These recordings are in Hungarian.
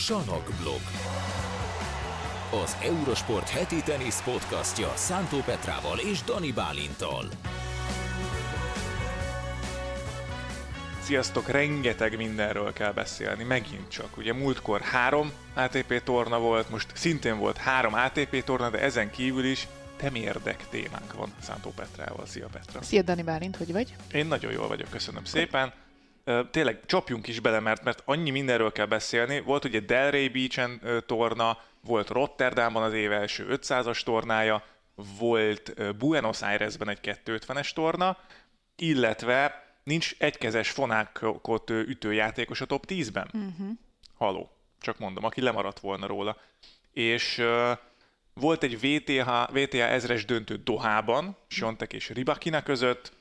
Sanokblog. Az Eurosport heti tenisz podcastja Szántó Petrával és Dani Bálintal. Sziasztok, rengeteg mindenről kell beszélni, megint csak. Ugye múltkor három ATP torna volt, most szintén volt három ATP torna, de ezen kívül is temérdek témánk van Szántó Petrával. Szia Petra! Szia Dani Bálint, hogy vagy? Én nagyon jól vagyok, köszönöm szépen. Tényleg csapjunk is bele, mert, mert annyi mindenről kell beszélni. Volt ugye Delray Beach-en torna, volt Rotterdamban az év első 500-as tornája, volt Buenos Airesben egy 250-es torna, illetve nincs egykezes fonákot ütőjátékos a top 10-ben. Uh-huh. Haló, csak mondom, aki lemaradt volna róla. És uh, volt egy VTH, VTH ezres döntő Dohában, Sontek és Ribakina között,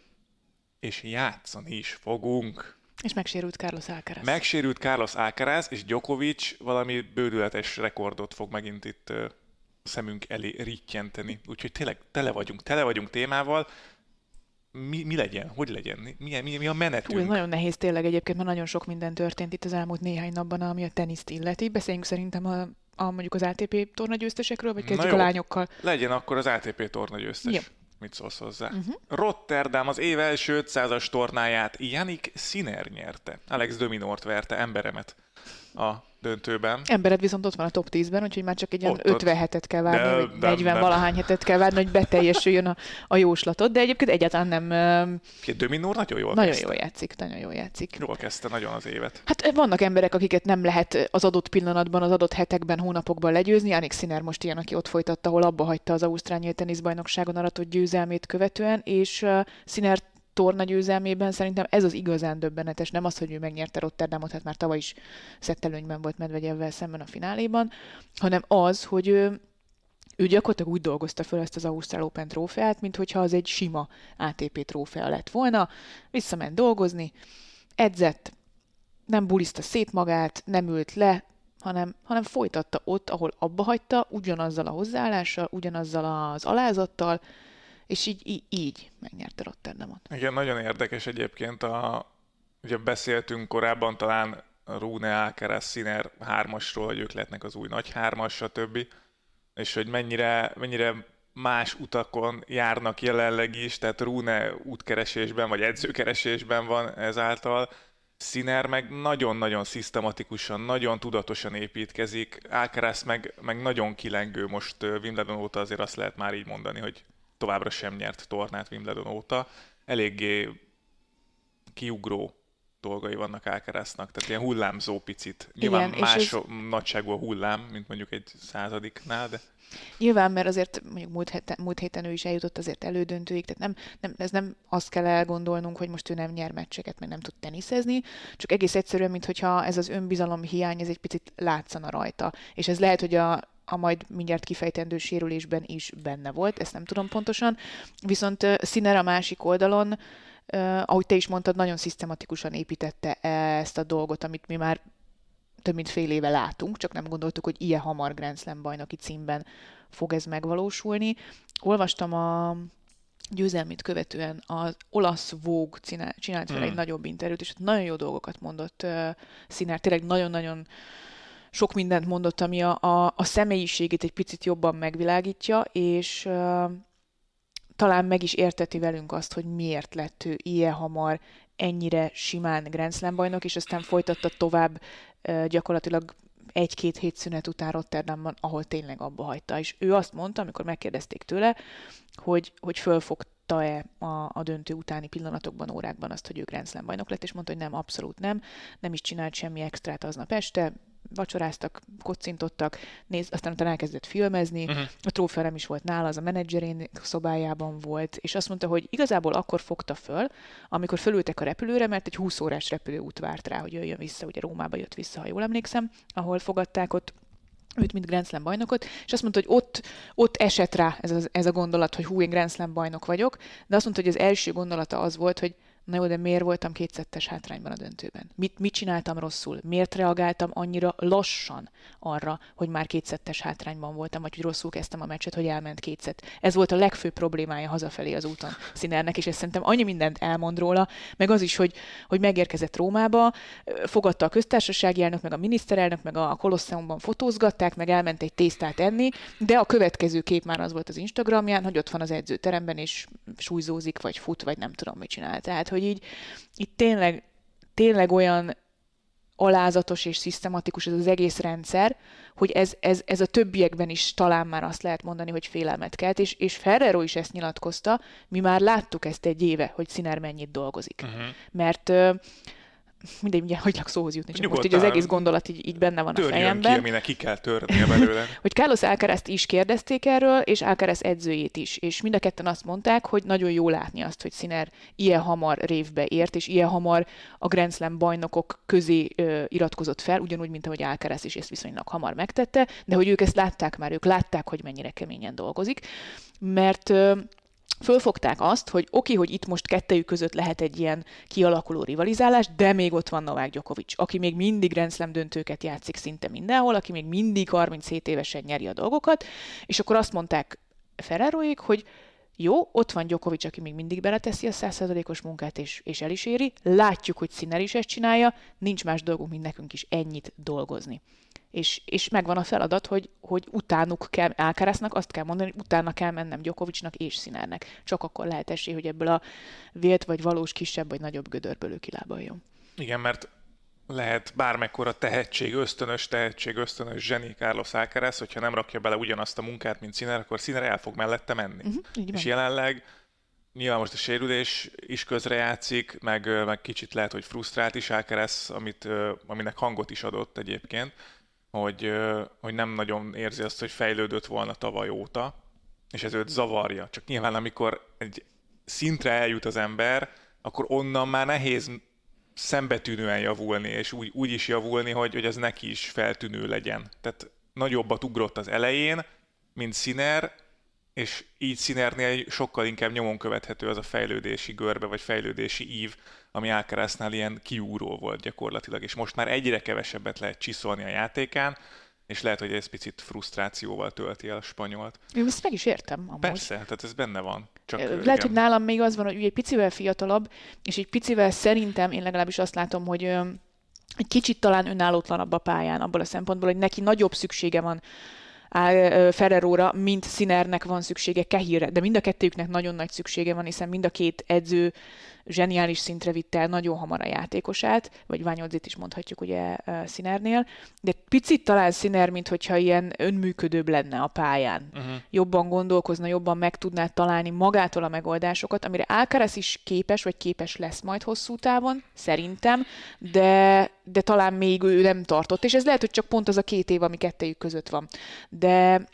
és játszani is fogunk. És megsérült Carlos Alcaraz. Megsérült Carlos Alcaraz, és Djokovic valami bődületes rekordot fog megint itt szemünk elé rittyenteni. Úgyhogy tényleg tele vagyunk, tele vagyunk témával. Mi, mi legyen? Hogy legyen? Mi, mi, mi a menetünk? Hú, nagyon nehéz tényleg egyébként, mert nagyon sok minden történt itt az elmúlt néhány napban, ami a teniszt illeti. Beszéljünk szerintem a, a mondjuk az ATP tornagyőztesekről, vagy kezdjük a lányokkal? Legyen akkor az ATP tornagyőztes. Jó. Mit szólsz hozzá? Uh-huh. Rotterdam az év első 500-as tornáját Janik Sinner nyerte. Alex Dominort verte emberemet a döntőben. Embered viszont ott van a top 10-ben, úgyhogy már csak egy ilyen 50 hetet kell várni, de, vagy 40 nem. valahány hetet kell várni, hogy beteljesüljön a, a jóslatot, de egyébként egyáltalán nem... Dominor nagyon jól Nagyon kezdte. jól játszik, nagyon jól játszik. Jól kezdte nagyon az évet. Hát vannak emberek, akiket nem lehet az adott pillanatban, az adott hetekben, hónapokban legyőzni. Anik Sinner most ilyen, aki ott folytatta, ahol abba hagyta az Ausztrál teniszbajnokságon aratott győzelmét követően, és Sinner torna győzelmében szerintem ez az igazán döbbenetes, nem az, hogy ő megnyerte Rotterdamot, hát már tavaly is szettelőnyben volt Medvegyevvel szemben a fináléban, hanem az, hogy ő, ő gyakorlatilag úgy dolgozta föl ezt az Ausztrál Open trófeát, mint hogyha az egy sima ATP trófea lett volna, visszament dolgozni, edzett, nem buliszta szét magát, nem ült le, hanem, hanem folytatta ott, ahol abba hagyta, ugyanazzal a hozzáállással, ugyanazzal az alázattal, és így, így, így megnyerte Rotterdamot. Igen, nagyon érdekes egyébként. A, ugye beszéltünk korábban talán Rune, Alcaraz, Sinner hármasról, hogy ők lehetnek az új nagy hármas, stb. És hogy mennyire, mennyire más utakon járnak jelenleg is, tehát Rune útkeresésben vagy edzőkeresésben van ezáltal. Sziner meg nagyon-nagyon szisztematikusan, nagyon tudatosan építkezik, Alcaraz meg, meg nagyon kilengő most Wimbledon óta azért azt lehet már így mondani, hogy továbbra sem nyert tornát Wimbledon óta. Eléggé kiugró dolgai vannak Alcaraznak, tehát ilyen hullámzó picit. Nyilván Igen, más ez... nagyságú a hullám, mint mondjuk egy századiknál, de... Nyilván, mert azért mondjuk múlt héten, múlt héten ő is eljutott azért elődöntőig, tehát nem, nem, ez nem azt kell elgondolnunk, hogy most ő nem nyer meccseket, meg nem tud teniszezni, csak egész egyszerűen, mintha ez az önbizalom hiány, ez egy picit látszana rajta. És ez lehet, hogy a a majd mindjárt kifejtendő sérülésben is benne volt, ezt nem tudom pontosan. Viszont Sziner a másik oldalon, ahogy te is mondtad, nagyon szisztematikusan építette ezt a dolgot, amit mi már több mint fél éve látunk, csak nem gondoltuk, hogy ilyen hamar Grand Slam bajnoki címben fog ez megvalósulni. Olvastam a győzelmét követően az olasz Vogue csinált fel egy hmm. nagyobb interjút, és nagyon jó dolgokat mondott uh, Sziner, tényleg nagyon-nagyon sok mindent mondott, ami a, a, a személyiségét egy picit jobban megvilágítja, és uh, talán meg is érteti velünk azt, hogy miért lett ő ilyen hamar ennyire simán Grand Slam bajnok, és aztán folytatta tovább uh, gyakorlatilag egy-két hét szünet után Rotterdamban, ahol tényleg abba hagyta. És ő azt mondta, amikor megkérdezték tőle, hogy, hogy fölfogta-e a, a döntő utáni pillanatokban, órákban azt, hogy ő Grand Slam bajnok lett, és mondta, hogy nem, abszolút nem, nem is csinált semmi extrát aznap este, vacsoráztak, kocintottak, néz, aztán utána elkezdett filmezni, uh-huh. a trófea nem is volt nála, az a menedzserén szobájában volt, és azt mondta, hogy igazából akkor fogta föl, amikor fölültek a repülőre, mert egy 20 órás repülőút várt rá, hogy jöjjön vissza, ugye Rómába jött vissza, ha jól emlékszem, ahol fogadták ott őt, mint Grand Slam bajnokot, és azt mondta, hogy ott, ott esett rá ez a, ez a gondolat, hogy hú, én Grand Slam bajnok vagyok, de azt mondta, hogy az első gondolata az volt, hogy Na jó, de miért voltam kétszettes hátrányban a döntőben? Mit, mit csináltam rosszul? Miért reagáltam annyira lassan arra, hogy már kétszettes hátrányban voltam, vagy hogy rosszul kezdtem a meccset, hogy elment kétszet? Ez volt a legfőbb problémája hazafelé az úton Szinernek, és ezt szerintem annyi mindent elmond róla, meg az is, hogy, hogy megérkezett Rómába, fogadta a köztársasági elnök, meg a miniszterelnök, meg a Kolosseumban fotózgatták, meg elment egy tésztát enni, de a következő kép már az volt az Instagramján, hogy ott van az edzőteremben, és súlyzózik, vagy fut, vagy nem tudom, mit csinál. Tehát, hogy így itt tényleg, tényleg olyan alázatos és szisztematikus ez az egész rendszer, hogy ez, ez, ez a többiekben is talán már azt lehet mondani, hogy félelmet kelt, és, és Ferrero is ezt nyilatkozta, mi már láttuk ezt egy éve, hogy Sziner mennyit dolgozik. Uh-huh. Mert mindegy, ugye hagylak szóhoz jutni, csak Nyugodtan most így az egész gondolat így, így benne van a fejemben. ki, aminek ki kell törnie belőle. hogy Carlos alcaraz is kérdezték erről, és Alcaraz edzőjét is, és mind a ketten azt mondták, hogy nagyon jó látni azt, hogy Sziner ilyen hamar révbe ért, és ilyen hamar a Grand Slam bajnokok közé ö, iratkozott fel, ugyanúgy, mint ahogy Alcaraz is ezt viszonylag hamar megtette, de hogy ők ezt látták már, ők látták, hogy mennyire keményen dolgozik, mert ö, fölfogták azt, hogy oké, hogy itt most kettejük között lehet egy ilyen kialakuló rivalizálás, de még ott van Novák Djokovic, aki még mindig Grand döntőket játszik szinte mindenhol, aki még mindig 37 évesen nyeri a dolgokat, és akkor azt mondták Ferreroék, hogy jó, ott van Djokovic, aki még mindig beleteszi a százszerzalékos munkát, és, és el is éri. Látjuk, hogy Sziner is ezt csinálja, nincs más dolgunk, mint nekünk is ennyit dolgozni és, és megvan a feladat, hogy, hogy utánuk kell, Alcaraznak azt kell mondani, hogy utána kell mennem Gyokovicsnak és Szinernek. Csak akkor lehet esély, hogy ebből a vélt vagy valós kisebb vagy nagyobb gödörből ő kilábaljon. Igen, mert lehet bármekkora tehetség, ösztönös tehetség, ösztönös zseni Carlos Alcaraz, hogyha nem rakja bele ugyanazt a munkát, mint Sziner, akkor Sziner el fog mellette menni. Uh-huh, és jelenleg nyilván most a sérülés is közrejátszik, meg, meg kicsit lehet, hogy frusztrált is Alcaraz, amit, aminek hangot is adott egyébként hogy, hogy nem nagyon érzi azt, hogy fejlődött volna tavaly óta, és ez őt zavarja. Csak nyilván amikor egy szintre eljut az ember, akkor onnan már nehéz szembetűnően javulni, és úgy, úgy is javulni, hogy, hogy ez neki is feltűnő legyen. Tehát nagyobbat ugrott az elején, mint Sziner, és így Sinernél sokkal inkább nyomon követhető az a fejlődési görbe, vagy fejlődési ív, ami Alcaraznál ilyen kiúró volt gyakorlatilag, és most már egyre kevesebbet lehet csiszolni a játékán, és lehet, hogy ez picit frusztrációval tölti el a spanyolt. Én ezt meg is értem amúgy. Persze, tehát ez benne van. Csak lehet, igen. hogy nálam még az van, hogy egy picivel fiatalabb, és egy picivel szerintem, én legalábbis azt látom, hogy egy kicsit talán önállótlanabb a pályán abból a szempontból, hogy neki nagyobb szüksége van Ferreróra, mint Sinernek van szüksége Kehirre, de mind a kettőjüknek nagyon nagy szüksége van, hiszen mind a két edző zseniális szintre vitt el nagyon hamar a játékosát, vagy Ványodzit is mondhatjuk ugye Sinernél, de picit talán Sziner, mint hogyha ilyen önműködőbb lenne a pályán. Uh-huh. Jobban gondolkozna, jobban meg tudná találni magától a megoldásokat, amire Alcaraz is képes, vagy képes lesz majd hosszú távon, szerintem, de, de talán még ő nem tartott, és ez lehet, hogy csak pont az a két év, ami kettejük között van. De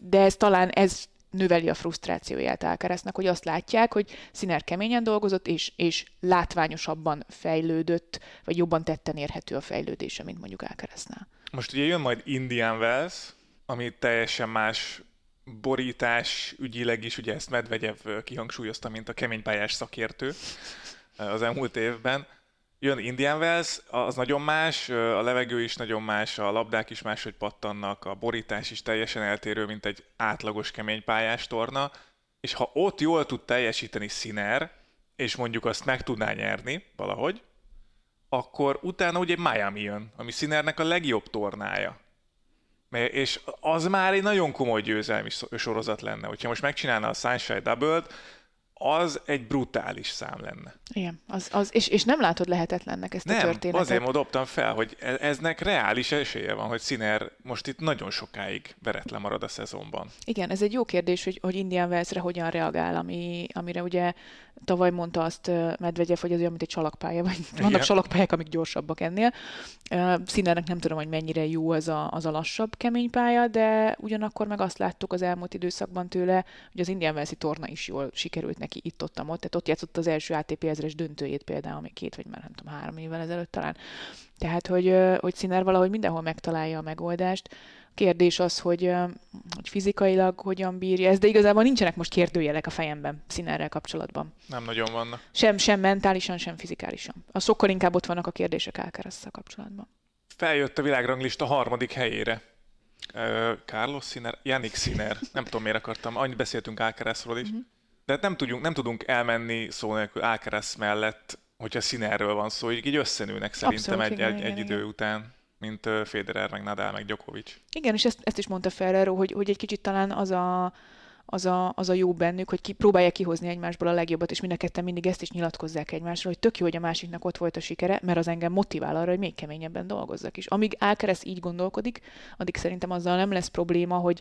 de ez talán ez növeli a frusztrációját Alcaraznak, hogy azt látják, hogy Sziner keményen dolgozott, és, és látványosabban fejlődött, vagy jobban tetten érhető a fejlődése, mint mondjuk Alcaraznál. Most ugye jön majd Indian Wells, ami teljesen más borítás ügyileg is, ugye ezt Medvegyev kihangsúlyozta, mint a keménypályás szakértő az elmúlt évben jön Indian Wells, az nagyon más, a levegő is nagyon más, a labdák is máshogy pattannak, a borítás is teljesen eltérő, mint egy átlagos keménypályás torna, és ha ott jól tud teljesíteni Sziner, és mondjuk azt meg tudná nyerni valahogy, akkor utána ugye Miami jön, ami Sinernek a legjobb tornája. És az már egy nagyon komoly győzelmi sorozat lenne. Hogyha most megcsinálna a Sunshine Double-t, az egy brutális szám lenne. Igen, az, az, és, és nem látod lehetetlennek ezt nem, a történetet. azért dobtam fel, hogy e- eznek reális esélye van, hogy Sziner most itt nagyon sokáig veretlen marad a szezonban. Igen, ez egy jó kérdés, hogy, hogy Indian Wellsre hogyan reagál, ami, amire ugye tavaly mondta azt Medvegyev, hogy az olyan, mint egy csalakpálya, vagy Igen. vannak csalakpályák, amik gyorsabbak ennél. Színernek nem tudom, hogy mennyire jó az a, az a lassabb kemény pálya, de ugyanakkor meg azt láttuk az elmúlt időszakban tőle, hogy az Indian Wells torna is jól sikerült neki itt-ott, ott, tehát ott játszott az első ATP ezres döntőjét például, ami két vagy már nem tudom, három évvel ezelőtt talán. Tehát, hogy, hogy Színer valahogy mindenhol megtalálja a megoldást Kérdés az, hogy, hogy fizikailag hogyan bírja ezt, de igazából nincsenek most kérdőjelek a fejemben színerrel kapcsolatban. Nem nagyon vannak. Sem, sem mentálisan, sem fizikálisan. A sokkal inkább ott vannak a kérdések alcaraz kapcsolatban. Feljött a világranglista harmadik helyére. Carlos Sinner, Yannick Sinner, nem tudom miért akartam, annyit beszéltünk Alcarazról is, uh-huh. de nem tudunk, nem tudunk elmenni szó nélkül Alcaraz mellett, hogyha Sinnerről van szó, így, így összenőnek szerintem Abszolút, egy, igen, egy, igen, egy igen. idő után mint Federer, meg Nadal, meg Djokovic. Igen, és ezt, ezt is mondta Ferrero, hogy, hogy egy kicsit talán az a, az a, az a jó bennük, hogy ki, próbálják kihozni egymásból a legjobbat, és mind a ketten mindig ezt is nyilatkozzák egymásról, hogy tök jó, hogy a másiknak ott volt a sikere, mert az engem motivál arra, hogy még keményebben dolgozzak is. Amíg Alcaraz így gondolkodik, addig szerintem azzal nem lesz probléma, hogy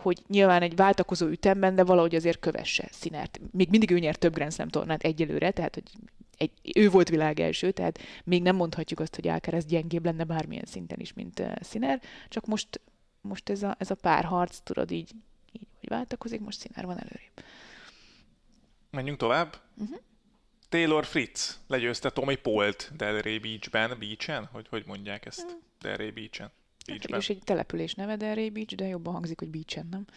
hogy nyilván egy váltakozó ütemben, de valahogy azért kövesse Színert. Még mindig ő nyert több Grand Slam tornát egyelőre, tehát hogy egy, ő volt világ első, tehát még nem mondhatjuk azt, hogy Alcaraz gyengébb lenne bármilyen szinten is, mint uh, csak most, most ez a, ez a párharc, tudod, így, így hogy váltakozik, most Sziner van előrébb. Menjünk tovább. Uh-huh. Taylor Fritz legyőzte Tommy Polt Delray Beachben, Beachen? Hogy, hogy mondják ezt? Uh-huh. Delray Beachen. Beachben. És egy település neve Delray Beach, de jobban hangzik, hogy Beachen, nem?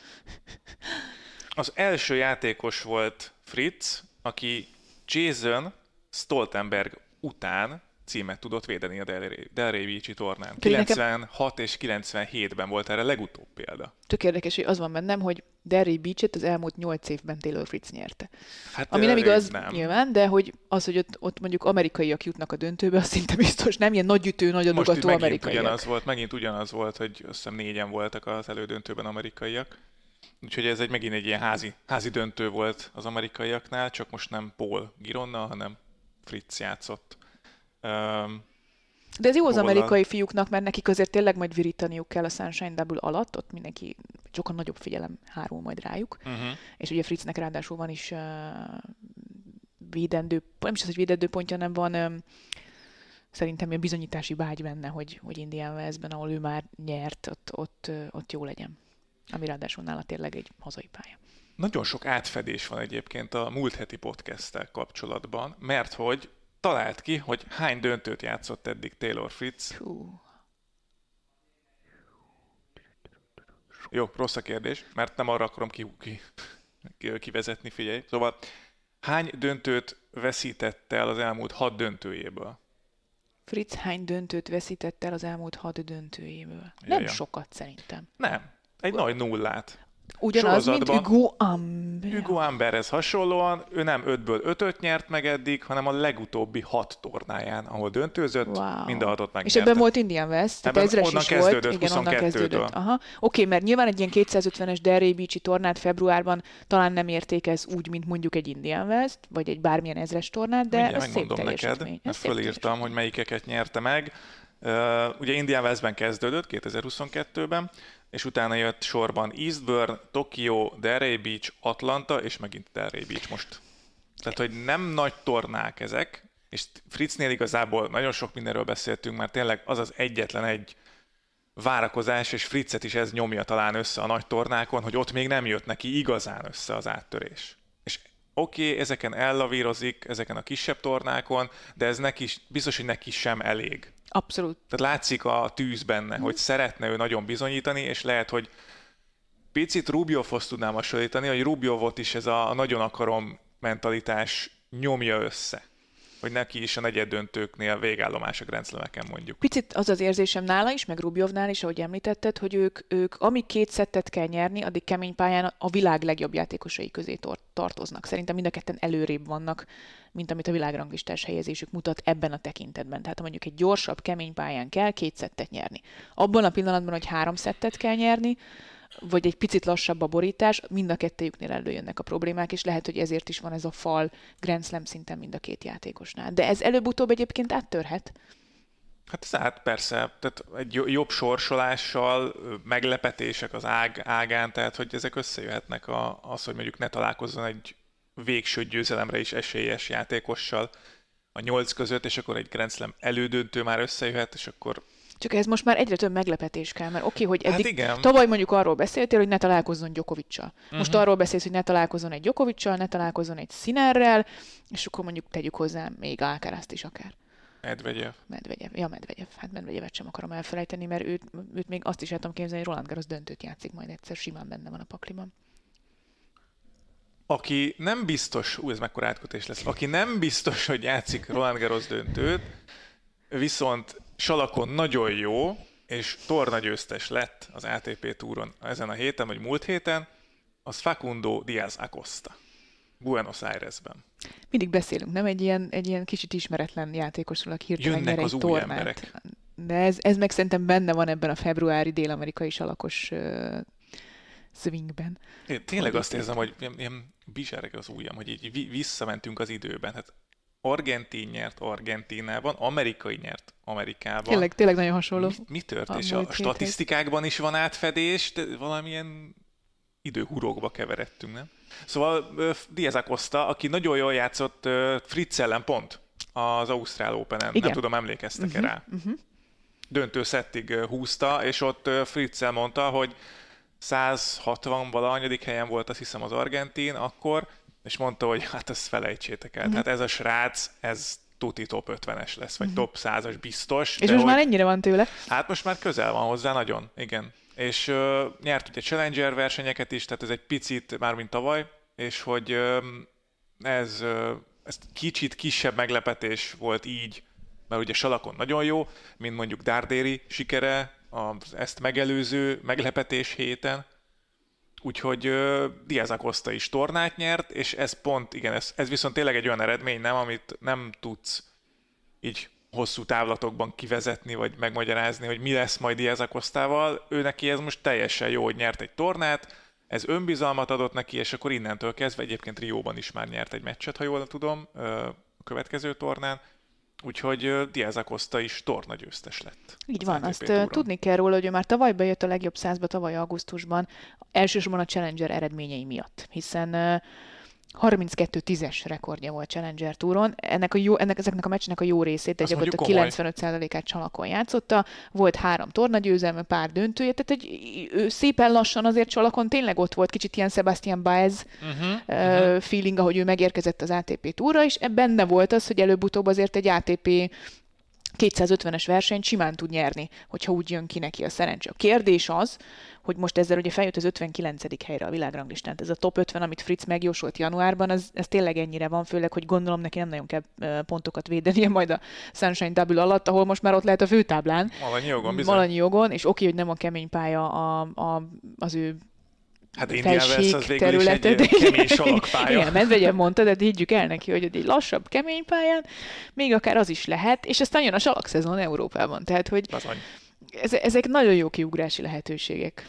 Az első játékos volt Fritz, aki Jason Stoltenberg után címet tudott védeni a Delray Beach-i tornán. 96 és 97-ben volt erre legutóbb példa. Tök érdekes, hogy az van bennem, hogy Delray Beach-et az elmúlt 8 évben Taylor Fritz nyerte. Hát, Ami nem igaz nem. nyilván, de hogy az, hogy ott, ott mondjuk amerikaiak jutnak a döntőbe, az szinte biztos nem ilyen nagy ütő, nagy adogató amerikaiak. Ugyanaz volt, megint ugyanaz volt, hogy azt hiszem négyen voltak az elődöntőben amerikaiak. Úgyhogy ez egy megint egy ilyen házi, házi döntő volt az amerikaiaknál, csak most nem Paul Gironna, hanem Fritz játszott. Um, de ez jó az amerikai fiúknak, mert nekik azért tényleg majd virítaniuk kell a Sunshine Double alatt, ott mindenki sokkal nagyobb figyelem hárul majd rájuk. Uh-huh. És ugye Fritznek ráadásul van is uh, védendő, nem is az, hogy védendő pontja, nem van um, szerintem ilyen bizonyítási vágy benne, hogy, hogy Indian Westben, ahol ő már nyert, ott, ott, ott jó legyen. Ami ráadásul nála tényleg egy hazai pálya. Nagyon sok átfedés van egyébként a múlt heti podcast kapcsolatban, mert hogy talált ki, hogy hány döntőt játszott eddig Taylor Fritz. Hú. Jó, rossz a kérdés, mert nem arra akarom ki, ki, ki, kivezetni, figyelj. Szóval hány döntőt veszített el az elmúlt hat döntőjéből? Fritz hány döntőt veszített el az elmúlt hat döntőjéből? Nem Jaja. sokat szerintem. Nem, egy nagy nullát ugyanaz, mint Hugo Amber. Hugo Amberhez hasonlóan, ő nem 5-ből 5 nyert meg eddig, hanem a legutóbbi 6 tornáján, ahol döntőzött, wow. mind a hatot megnyerte. És ebben volt Indian West, tehát ezres is kezdődött, volt. Igen, onnan kezdődött. Aha. Oké, mert nyilván egy ilyen 250-es Derry Beach-i tornát februárban talán nem érték ez úgy, mint mondjuk egy Indian West, vagy egy bármilyen ezres tornát, de Mindjárt ez szép. Neked, mert fölírtam, hogy melyikeket nyerte meg. Uh, ugye Indian Westben kezdődött 2022-ben, és utána jött sorban Eastburn, Tokyo, Delray Beach, Atlanta, és megint Delray Beach most. Tehát, hogy nem nagy tornák ezek, és Fritznél igazából nagyon sok mindenről beszéltünk, mert tényleg az az egyetlen egy várakozás, és Fritzet is ez nyomja talán össze a nagy tornákon, hogy ott még nem jött neki igazán össze az áttörés. És oké, okay, ezeken ellavírozik, ezeken a kisebb tornákon, de ez neki, biztos, hogy neki sem elég. Abszolút. Tehát látszik a tűz benne, mm. hogy szeretne ő nagyon bizonyítani, és lehet, hogy picit Rubjovhoz tudnám hasonlítani, hogy Rubjovot is ez a nagyon akarom mentalitás nyomja össze hogy neki is a negyed döntőknél végállomás a grenzlemeken mondjuk. Picit az az érzésem nála is, meg Rubjovnál is, ahogy említetted, hogy ők, ők amíg két szettet kell nyerni, addig kemény pályán a világ legjobb játékosai közé tartoznak. Szerintem mind a ketten előrébb vannak, mint amit a világranglistás helyezésük mutat ebben a tekintetben. Tehát ha mondjuk egy gyorsabb, kemény pályán kell két szettet nyerni. Abban a pillanatban, hogy három szettet kell nyerni, vagy egy picit lassabb a borítás, mind a kettőjüknél előjönnek a problémák, és lehet, hogy ezért is van ez a fal Grand Slam szinten mind a két játékosnál. De ez előbb-utóbb egyébként áttörhet. Hát ez át persze, tehát egy jobb sorsolással, meglepetések az ág, ágán, tehát hogy ezek összejöhetnek a, az, hogy mondjuk ne találkozzon egy végső győzelemre is esélyes játékossal a nyolc között, és akkor egy Grand Slam elődöntő már összejöhet, és akkor csak ez most már egyre több meglepetés kell, mert oké, okay, hogy hát eddig hát igen. tavaly mondjuk arról beszéltél, hogy ne találkozzon Gyokovicsal. Most uh-huh. arról beszélsz, hogy ne találkozzon egy Gyokovicsal, ne találkozzon egy Sinerrel, és akkor mondjuk tegyük hozzá még Alcarazt is akár. Medvegyev. Medvegyev. Ja, Medvegyev. Hát Medvegyevet sem akarom elfelejteni, mert őt, őt még azt is el tudom képzelni, hogy Roland Garros döntőt játszik majd egyszer, simán benne van a pakliban. Aki nem biztos, ú, ez mekkora átkötés lesz, aki nem biztos, hogy játszik Roland Garros döntőt, viszont salakon nagyon jó, és tornagyőztes lett az ATP túron ezen a héten, vagy múlt héten, az Facundo Diaz Acosta. Buenos Airesben. Mindig beszélünk, nem egy ilyen, egy ilyen kicsit ismeretlen játékosról, aki hirtelen Jönnek nyer az egy új tornát. emberek. De ez, ez meg szerintem benne van ebben a februári dél-amerikai salakos uh, swingben. Én tényleg azt érzem, hogy ilyen, ilyen bizsereg az ujjam, hogy így vi- visszamentünk az időben. Hát Argentin nyert Argentínában, amerikai nyert Amerikában. Tényleg, tényleg nagyon hasonló. Mi, mi tört? a És a statisztikákban is van átfedés, de valamilyen időhurokba keveredtünk, nem? Szóval Diaz Acosta, aki nagyon jól játszott Fritz ellen pont az Ausztrál Open-en, Igen. nem tudom, emlékeztek-e Mhm, rá. Döntő szettig húzta, és ott Fritz mondta, hogy 160 valahanyadik helyen volt, azt hiszem az argentin akkor, és mondta, hogy hát ezt felejtsétek el. Tehát ez a srác, ez tuti top 50-es lesz, vagy top 100-as biztos. És most hogy... már ennyire van tőle. Hát most már közel van hozzá, nagyon, igen. És uh, nyert ugye Challenger versenyeket is, tehát ez egy picit már mint tavaly, és hogy um, ez, uh, ez kicsit kisebb meglepetés volt így, mert ugye Salakon nagyon jó, mint mondjuk Dárdéri sikere az ezt megelőző meglepetés héten, Úgyhogy uh, Diaz Acosta is tornát nyert, és ez pont, igen, ez, ez viszont tényleg egy olyan eredmény, nem, amit nem tudsz így hosszú távlatokban kivezetni, vagy megmagyarázni, hogy mi lesz majd Diaz Acostával. Ő neki ez most teljesen jó, hogy nyert egy tornát, ez önbizalmat adott neki, és akkor innentől kezdve egyébként Rióban is már nyert egy meccset, ha jól tudom, a következő tornán. Úgyhogy Diaz Acosta is tornagyőztes lett. Így van, azt túron. tudni kell róla, hogy ő már tavaly bejött a legjobb százba, tavaly augusztusban, elsősorban a Challenger eredményei miatt, hiszen 32-10-es rekordja volt Challenger túron. Ennek, a jó, ennek ezeknek a meccsnek a jó részét, Azt gyakorlatilag mondjuk 95%-át csalakon játszotta. Volt három tornagyőzelme, pár döntője, tehát egy, ő szépen lassan azért csalakon tényleg ott volt, kicsit ilyen Sebastian Baez Uh-huh. uh, feeling, ahogy ő megérkezett az ATP túra, és benne volt az, hogy előbb-utóbb azért egy ATP 250-es versenyt simán tud nyerni, hogyha úgy jön ki neki a szerencse. A kérdés az, hogy most ezzel ugye feljött az 59. helyre a világranglistán. Ez a top 50, amit Fritz megjósolt januárban, az, ez tényleg ennyire van, főleg, hogy gondolom neki nem nagyon kell pontokat védenie majd a Sunshine Double alatt, ahol most már ott lehet a főtáblán. Malanyi jogon bizony. Malanyi jogon, és oké, hogy nem a kemény pálya a, a, az ő Hát Wells az végül is egy kemény salakpálya. Igen, Medvegyev mondta, de higgyük el neki, hogy egy lassabb, kemény pályán, még akár az is lehet, és aztán jön a salakszezon Európában. Tehát, hogy ezek nagyon jó kiugrási lehetőségek.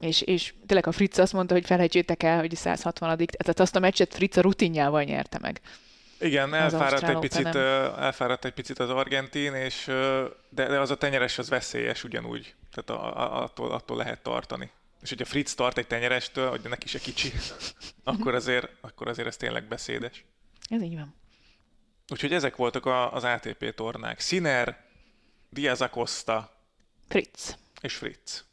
És, és tényleg a Fritz azt mondta, hogy felejtsétek el, hogy 160 tehát azt a meccset Fritz a rutinjával nyerte meg. Igen, elfáradt egy, picit, elfáradt egy picit az argentin, és, de, de az a tenyeres az veszélyes ugyanúgy. Tehát a, a, attól, attól lehet tartani. És hogyha Fritz tart egy tenyerestől, hogy neki se kicsi, akkor azért, akkor azért ez tényleg beszédes. Ez így van. Úgyhogy ezek voltak a, az ATP tornák. Sinner, Diaz Acosta Fritz. és Fritz.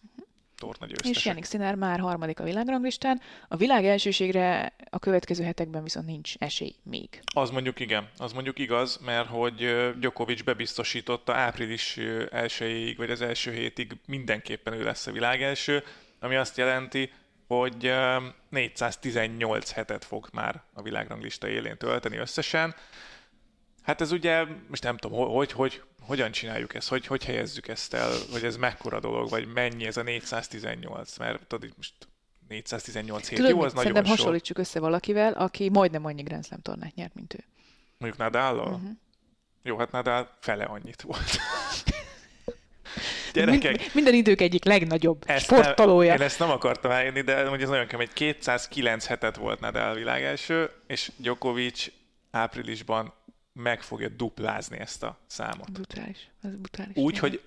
Torna És győztesek. Janik Sinner már harmadik a világranglistán. A világ elsőségre a következő hetekben viszont nincs esély még. Az mondjuk igen, az mondjuk igaz, mert hogy Djokovic bebiztosította április elsőjéig, vagy az első hétig mindenképpen ő lesz a világ első, ami azt jelenti, hogy ö, 418 hetet fog már a világranglista élén tölteni összesen. Hát ez ugye, most nem tudom, ho- hogy, hogy, hogyan csináljuk ezt, hogy, hogy helyezzük ezt el, hogy ez mekkora dolog, vagy mennyi ez a 418, mert tudod, most 418 hét, Tudod, jó, az nagyon sok. hasonlítsuk össze valakivel, aki majdnem annyi Grand Slam tornát nyert, mint ő. Mondjuk Nadállal? Uh-huh. Jó, hát Nadal fele annyit volt. Gyerekek, Mind, minden idők egyik legnagyobb ezt sportolója. Nem, én ezt nem akartam elérni, de hogy ez nagyon kemény. 209 hetet volt Nadal világelső, és Djokovic áprilisban meg fogja duplázni ezt a számot. Brutális. Ez brutális. Úgy, hogy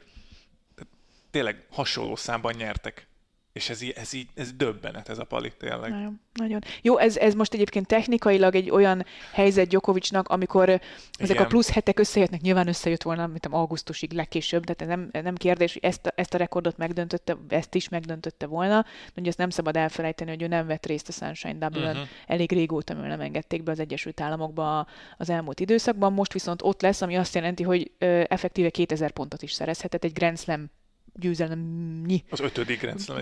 tényleg hasonló számban nyertek és ez, ez így, ez döbbenet, ez a pali, tényleg. Nagyon, nagyon. Jó, ez, ez most egyébként technikailag egy olyan helyzet Djokovicnak, amikor Igen. ezek a plusz hetek összejöttnek, nyilván összejött volna, mint augusztusig legkésőbb, de nem, nem kérdés, hogy ezt a, ezt a rekordot megdöntötte, ezt is megdöntötte volna, de ugye ezt nem szabad elfelejteni, hogy ő nem vett részt a Sunshine double uh-huh. elég régóta, mert nem engedték be az Egyesült Államokba az elmúlt időszakban, most viszont ott lesz, ami azt jelenti, hogy effektíve 2000 pontot is szerezhetett egy Grand Slam győzelemnyi. Az ötödik rendszer.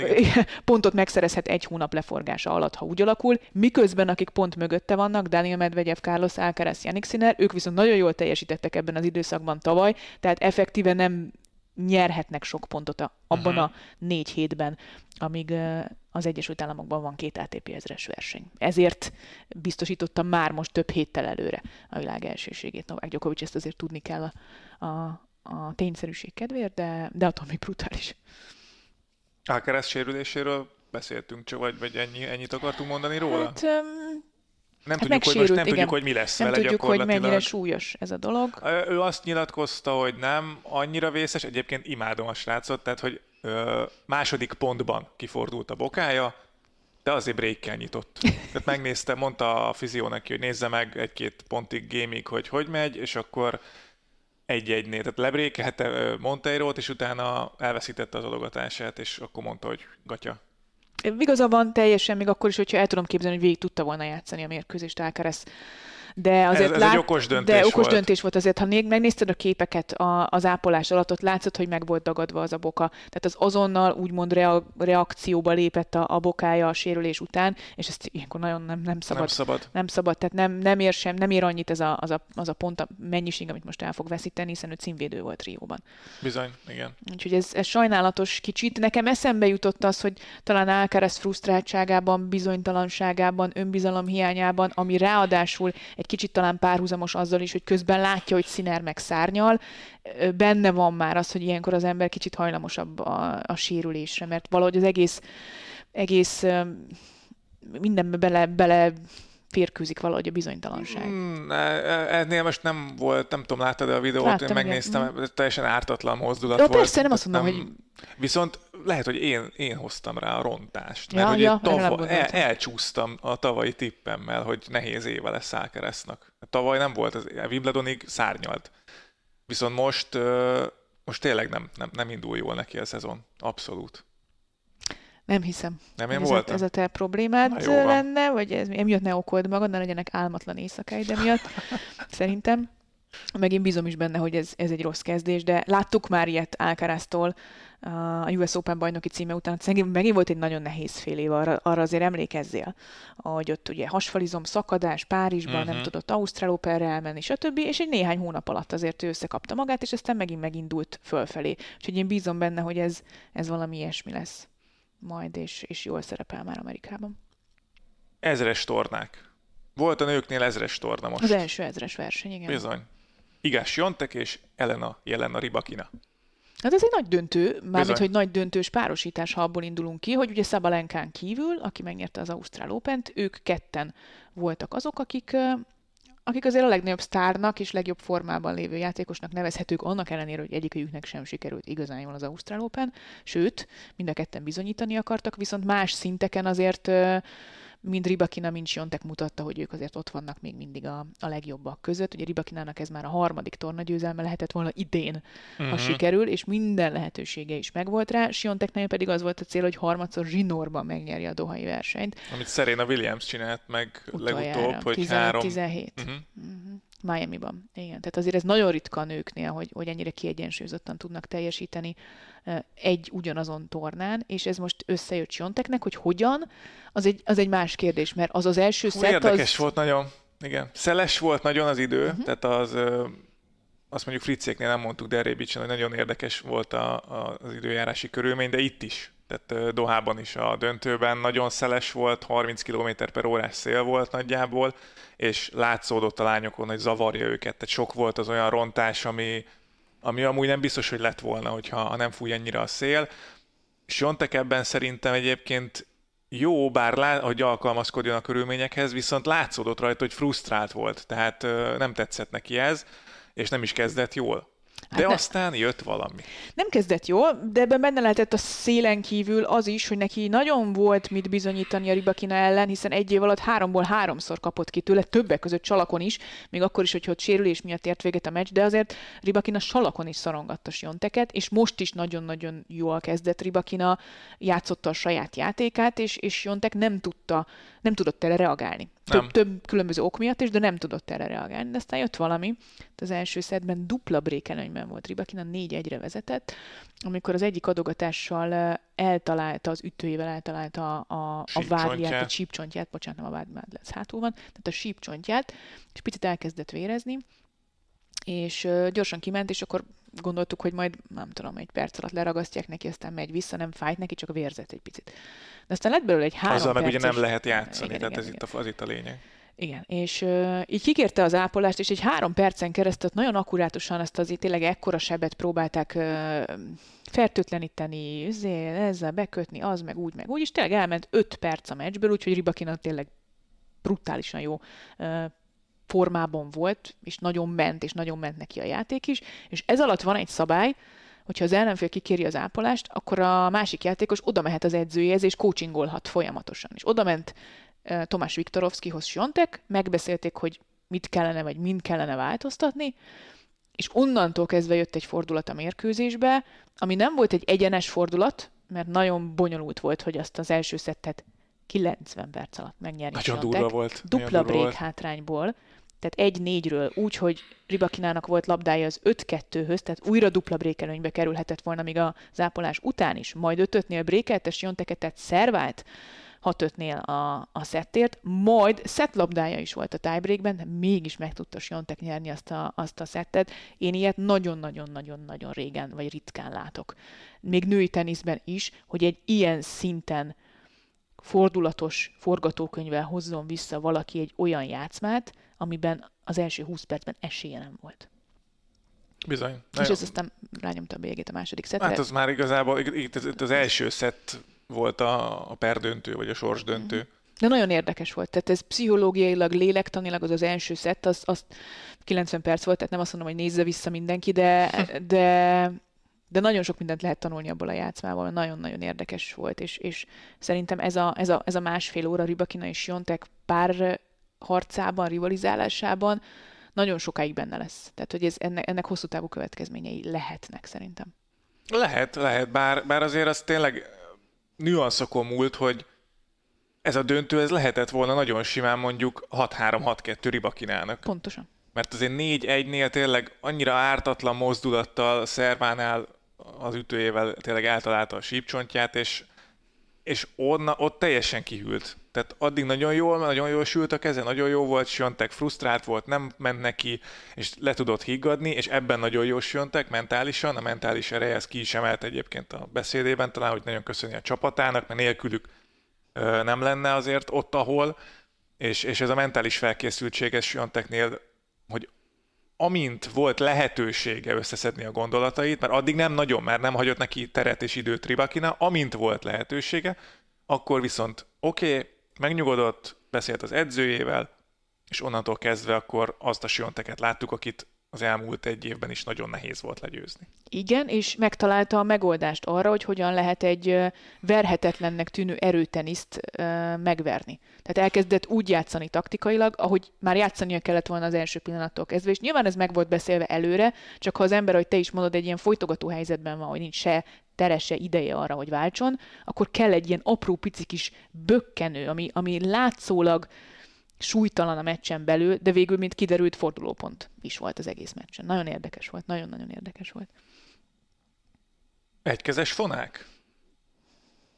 Pontot megszerezhet egy hónap leforgása alatt, ha úgy alakul, miközben akik pont mögötte vannak, Daniel Medvegyev, Carlos Alcaraz, Yannick Sinner, ők viszont nagyon jól teljesítettek ebben az időszakban tavaly, tehát effektíve nem nyerhetnek sok pontot a, abban uh-huh. a négy hétben, amíg az Egyesült Államokban van két ATP ezres verseny. Ezért biztosította már most több héttel előre a világ elsőségét. Novák Gyokovics ezt azért tudni kell a, a, a tényszerűség kedvéért, de, de attól még brutális. Alcaraz sérüléséről beszéltünk, csak vagy, vagy ennyi, ennyit akartunk mondani róla? Hát, um, nem, hát tudjuk, hogy most nem igen. tudjuk, hogy mi lesz nem vele tudjuk, hogy mennyire súlyos ez a dolog. Ő azt nyilatkozta, hogy nem annyira vészes, egyébként imádom a srácot, tehát hogy ö, második pontban kifordult a bokája, de azért breakkel nyitott. Tehát megnézte, mondta a fizió neki, hogy nézze meg egy-két pontig gémig, hogy hogy megy, és akkor egy-egynél. Tehát lebrékelte Monteiro-t, és utána elveszítette az adogatását, és akkor mondta, hogy gatya. Igaza van teljesen, még akkor is, hogyha el tudom képzelni, hogy végig tudta volna játszani a mérkőzést Alcaraz de azért ez, ez lát, egy okos döntés de okos volt. döntés volt azért, ha megnézted a képeket a, az ápolás alatt, ott látszott, hogy meg volt dagadva az a boka. Tehát az azonnal úgymond rea, reakcióba lépett a, a bokája a sérülés után, és ezt ilyenkor nagyon nem, nem szabad. Nem szabad. Nem szabad, tehát nem, nem ér sem, nem ér annyit ez a, az, a, az a pont, a mennyiség, amit most el fog veszíteni, hiszen ő címvédő volt Rióban. Bizony, igen. Úgyhogy ez, ez sajnálatos kicsit. Nekem eszembe jutott az, hogy talán Alcaraz frusztráltságában, bizonytalanságában, önbizalom hiányában, ami ráadásul egy kicsit talán párhuzamos azzal is, hogy közben látja, hogy színer meg szárnyal, benne van már az, hogy ilyenkor az ember kicsit hajlamosabb a, a sérülésre, mert valahogy az egész, egész mindenbe bele, bele férkőzik valahogy a bizonytalanság. Mm, ennél most nem volt, nem tudom, láttad a videót, Láttam, én megnéztem, igen. teljesen ártatlan mozdulat ja, volt. persze, nem azt mondom, nem, hogy... Viszont lehet, hogy én, én hoztam rá a rontást, mert ja, hogy ja, tava, el, elcsúsztam a tavalyi tippemmel, hogy nehéz éve lesz Alcaraznak. Tavaly nem volt, az, a Wimbledonig szárnyalt. Viszont most, most tényleg nem, nem, nem indul jól neki a szezon. Abszolút. Nem hiszem. Nem én ez voltam? A, ez a te problémád lenne, vagy ez emiatt ne okold magad, ne legyenek álmatlan éjszakáid emiatt, szerintem. Meg én bízom is benne, hogy ez, ez egy rossz kezdés, de láttuk már ilyet Alcaraztól a US Open bajnoki címe után. Megint volt egy nagyon nehéz fél év, arra, arra azért emlékezzél, hogy ott ugye hasfalizom, szakadás Párizsban, uh-huh. nem mhm. tudott Ausztrál Operre elmenni, stb. És egy néhány hónap alatt azért ő összekapta magát, és aztán megint megindult fölfelé. Úgyhogy én bízom benne, hogy ez, ez valami ilyesmi lesz majd, és, és jól szerepel már Amerikában. Ezres tornák. Volt a nőknél ezres torna most. Az első ezres verseny, igen. Bizony. Igás Jontek és Elena Jelena Ribakina. Hát ez egy nagy döntő, mármint, hogy nagy döntős párosítás, ha abból indulunk ki, hogy ugye Szabalenkán kívül, aki megnyerte az Ausztrál open ők ketten voltak azok, akik akik azért a legnagyobb sztárnak és legjobb formában lévő játékosnak nevezhetők, annak ellenére, hogy egyikőjüknek sem sikerült igazán jól az Ausztrál Open, sőt, mind a ketten bizonyítani akartak, viszont más szinteken azért mind Ribakina, mind Siontek mutatta, hogy ők azért ott vannak még mindig a, a legjobbak között. Ugye Ribakinának ez már a harmadik tornagyőzelme lehetett volna idén, uh-huh. ha mhm. sikerül, és minden lehetősége is megvolt rá. Sionteknél pedig az volt a cél, hogy harmadszor zsinórban megnyerje a dohai versenyt. Amit Serena Williams csinált meg Utoljára, legutóbb, hogy 15, három... 17. Uh-huh. Uh-huh. Miami-ban. Igen, tehát azért ez nagyon ritka a nőknél, hogy, hogy ennyire kiegyensúlyozottan tudnak teljesíteni egy ugyanazon tornán, és ez most összejött Sionteknek, hogy hogyan, az egy, az egy más kérdés, mert az az első Hú, szett Érdekes az... volt nagyon, igen. Szeles volt nagyon az idő, uh-huh. tehát az azt mondjuk Fritzéknél nem mondtuk, de Rébicsen, hogy nagyon érdekes volt a, a, az időjárási körülmény, de itt is. Tehát Dohában is a döntőben nagyon szeles volt, 30 km per órás szél volt nagyjából, és látszódott a lányokon, hogy zavarja őket. Tehát sok volt az olyan rontás, ami, ami amúgy nem biztos, hogy lett volna, hogyha ha nem fúj ennyire a szél. Jontek ebben szerintem egyébként jó, bár lá, hogy alkalmazkodjon a körülményekhez, viszont látszódott rajta, hogy frusztrált volt, tehát nem tetszett neki ez, és nem is kezdett jól. Hát de ne, aztán jött valami. Nem kezdett jól, de ebben benne lehetett a szélen kívül az is, hogy neki nagyon volt mit bizonyítani a Ribakina ellen, hiszen egy év alatt háromból háromszor kapott ki tőle, többek között Salakon is, még akkor is, hogy ott sérülés miatt ért véget a meccs, de azért Ribakina Salakon is szorongatta Sionteket, és most is nagyon-nagyon jól kezdett Ribakina, játszotta a saját játékát, és, és Siontek nem tudta, nem tudott erre reagálni. Több, több különböző ok miatt is, de nem tudott erre reagálni. De aztán jött valami. Az első szedben dupla brékelőnyben volt Ribakina, 4-1-re vezetett, amikor az egyik adogatással eltalálta, az ütőjével eltalálta a, a, a vádját, a sípcsontját, bocsánat, nem a vád, vád lesz hátul van, tehát a sípcsontját, és picit elkezdett vérezni, és gyorsan kiment, és akkor gondoltuk, hogy majd, nem tudom, egy perc alatt leragasztják neki, aztán megy vissza, nem fájt neki, csak vérzett egy picit. De aztán lett belőle egy három Azzal perces... meg ugye nem lehet játszani, igen, tehát igen, ez igen. Itt a, az itt a lényeg. Igen, és uh, így kikérte az ápolást, és egy három percen keresztül nagyon akkurátusan azt azért tényleg ekkora sebet próbálták uh, fertőtleníteni, ezzel bekötni, az meg úgy, meg úgy, és tényleg elment öt perc a meccsből, úgyhogy Ribakinak tényleg brutálisan jó uh, formában volt, és nagyon ment, és nagyon ment neki a játék is, és ez alatt van egy szabály, hogyha az ellenfél kikéri az ápolást, akkor a másik játékos oda mehet az edzőjéhez, és coachingolhat folyamatosan. És oda ment uh, Tomás Viktorovskihoz Siontek, megbeszélték, hogy mit kellene, vagy mind kellene változtatni, és onnantól kezdve jött egy fordulat a mérkőzésbe, ami nem volt egy egyenes fordulat, mert nagyon bonyolult volt, hogy azt az első szettet 90 perc alatt megnyerni. Nagyon durva volt. Dupla break hátrányból tehát egy négyről úgy, hogy Ribakinának volt labdája az 5-2-höz, tehát újra dupla brékelőnybe kerülhetett volna még a zápolás után is, majd 5-5-nél brékelt, és Jonteket, tehát szervált 6-5-nél a, a szettért, majd szettlabdája is volt a tiebreakben, de mégis meg tudta Siontek nyerni azt a, azt a szettet. Én ilyet nagyon-nagyon-nagyon-nagyon régen, vagy ritkán látok. Még női teniszben is, hogy egy ilyen szinten fordulatos forgatókönyvvel hozzon vissza valaki egy olyan játszmát, amiben az első 20 percben esélye nem volt. Bizony. És ez aztán rányomta a a második szettre. Hát az már igazából, itt az, az első szett volt a, a perdöntő, vagy a sorsdöntő. Mm-hmm. De nagyon érdekes volt. Tehát ez pszichológiailag, lélektanilag az az első szett, az, az 90 perc volt, tehát nem azt mondom, hogy nézze vissza mindenki, de, de, de nagyon sok mindent lehet tanulni abból a játszmából, nagyon-nagyon érdekes volt, és, és szerintem ez a, ez, a, ez a másfél óra Ribakina és Jontek pár harcában, rivalizálásában nagyon sokáig benne lesz. Tehát, hogy ez, ennek, ennek hosszú távú következményei lehetnek szerintem. Lehet, lehet, bár, bár azért az tényleg nüanszokon múlt, hogy ez a döntő, ez lehetett volna nagyon simán mondjuk 6-3-6-2 Ribakinának. Pontosan. Mert azért 4-1-nél tényleg annyira ártatlan mozdulattal Szervánál az ütőjével tényleg eltalálta a sípcsontját, és, és onna, ott teljesen kihűlt. Tehát addig nagyon jól, nagyon jól sült a keze, nagyon jó volt, Siontek frusztrált volt, nem ment neki, és le tudott higgadni, és ebben nagyon jó Siontek mentálisan, a mentális ereje ez ki is emelt egyébként a beszédében, talán, hogy nagyon köszöni a csapatának, mert nélkülük ö, nem lenne azért ott, ahol, és, és ez a mentális felkészültség ez Sionteknél, hogy amint volt lehetősége összeszedni a gondolatait, mert addig nem nagyon, mert nem hagyott neki teret és időt Ribakina, amint volt lehetősége, akkor viszont oké, okay, megnyugodott, beszélt az edzőjével, és onnantól kezdve akkor azt a Sionteket láttuk, akit az elmúlt egy évben is nagyon nehéz volt legyőzni. Igen, és megtalálta a megoldást arra, hogy hogyan lehet egy verhetetlennek tűnő erőteniszt megverni. Tehát elkezdett úgy játszani taktikailag, ahogy már játszania kellett volna az első pillanattól kezdve, és nyilván ez meg volt beszélve előre, csak ha az ember, hogy te is mondod, egy ilyen folytogató helyzetben van, hogy nincs se terese ideje arra, hogy váltson, akkor kell egy ilyen apró pici kis bökkenő, ami, ami látszólag súlytalan a meccsen belül, de végül, mint kiderült, fordulópont is volt az egész meccsen. Nagyon érdekes volt, nagyon-nagyon érdekes volt. Egykezes fonák?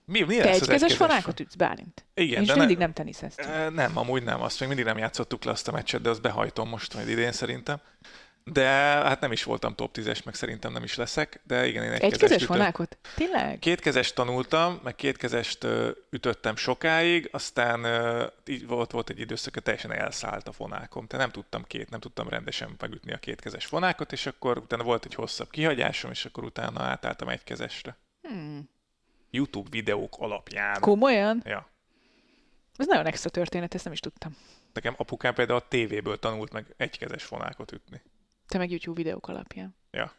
Mi, mi Te egykezes, fonákot ütsz, Bálint? Igen, Én de mindig nem teniszeztem. Nem, amúgy nem, azt még mindig nem játszottuk le azt a meccset, de azt behajtom most majd idén szerintem. De hát nem is voltam top 10-es, meg szerintem nem is leszek, de igen, én egy, egy kezes fonákot? Tényleg? Két kezes tanultam, meg két kezest ütöttem sokáig, aztán így volt, volt egy időszak, teljesen elszállt a fonákom. Tehát nem tudtam két, nem tudtam rendesen megütni a két kezes fonákot, és akkor utána volt egy hosszabb kihagyásom, és akkor utána átálltam egy kezesre. Hmm. YouTube videók alapján. Komolyan? Ja. Ez nagyon extra történet, ezt nem is tudtam. Nekem apukám például a tévéből tanult meg egykezes fonákot ütni. Te meg YouTube videók alapján. Ja.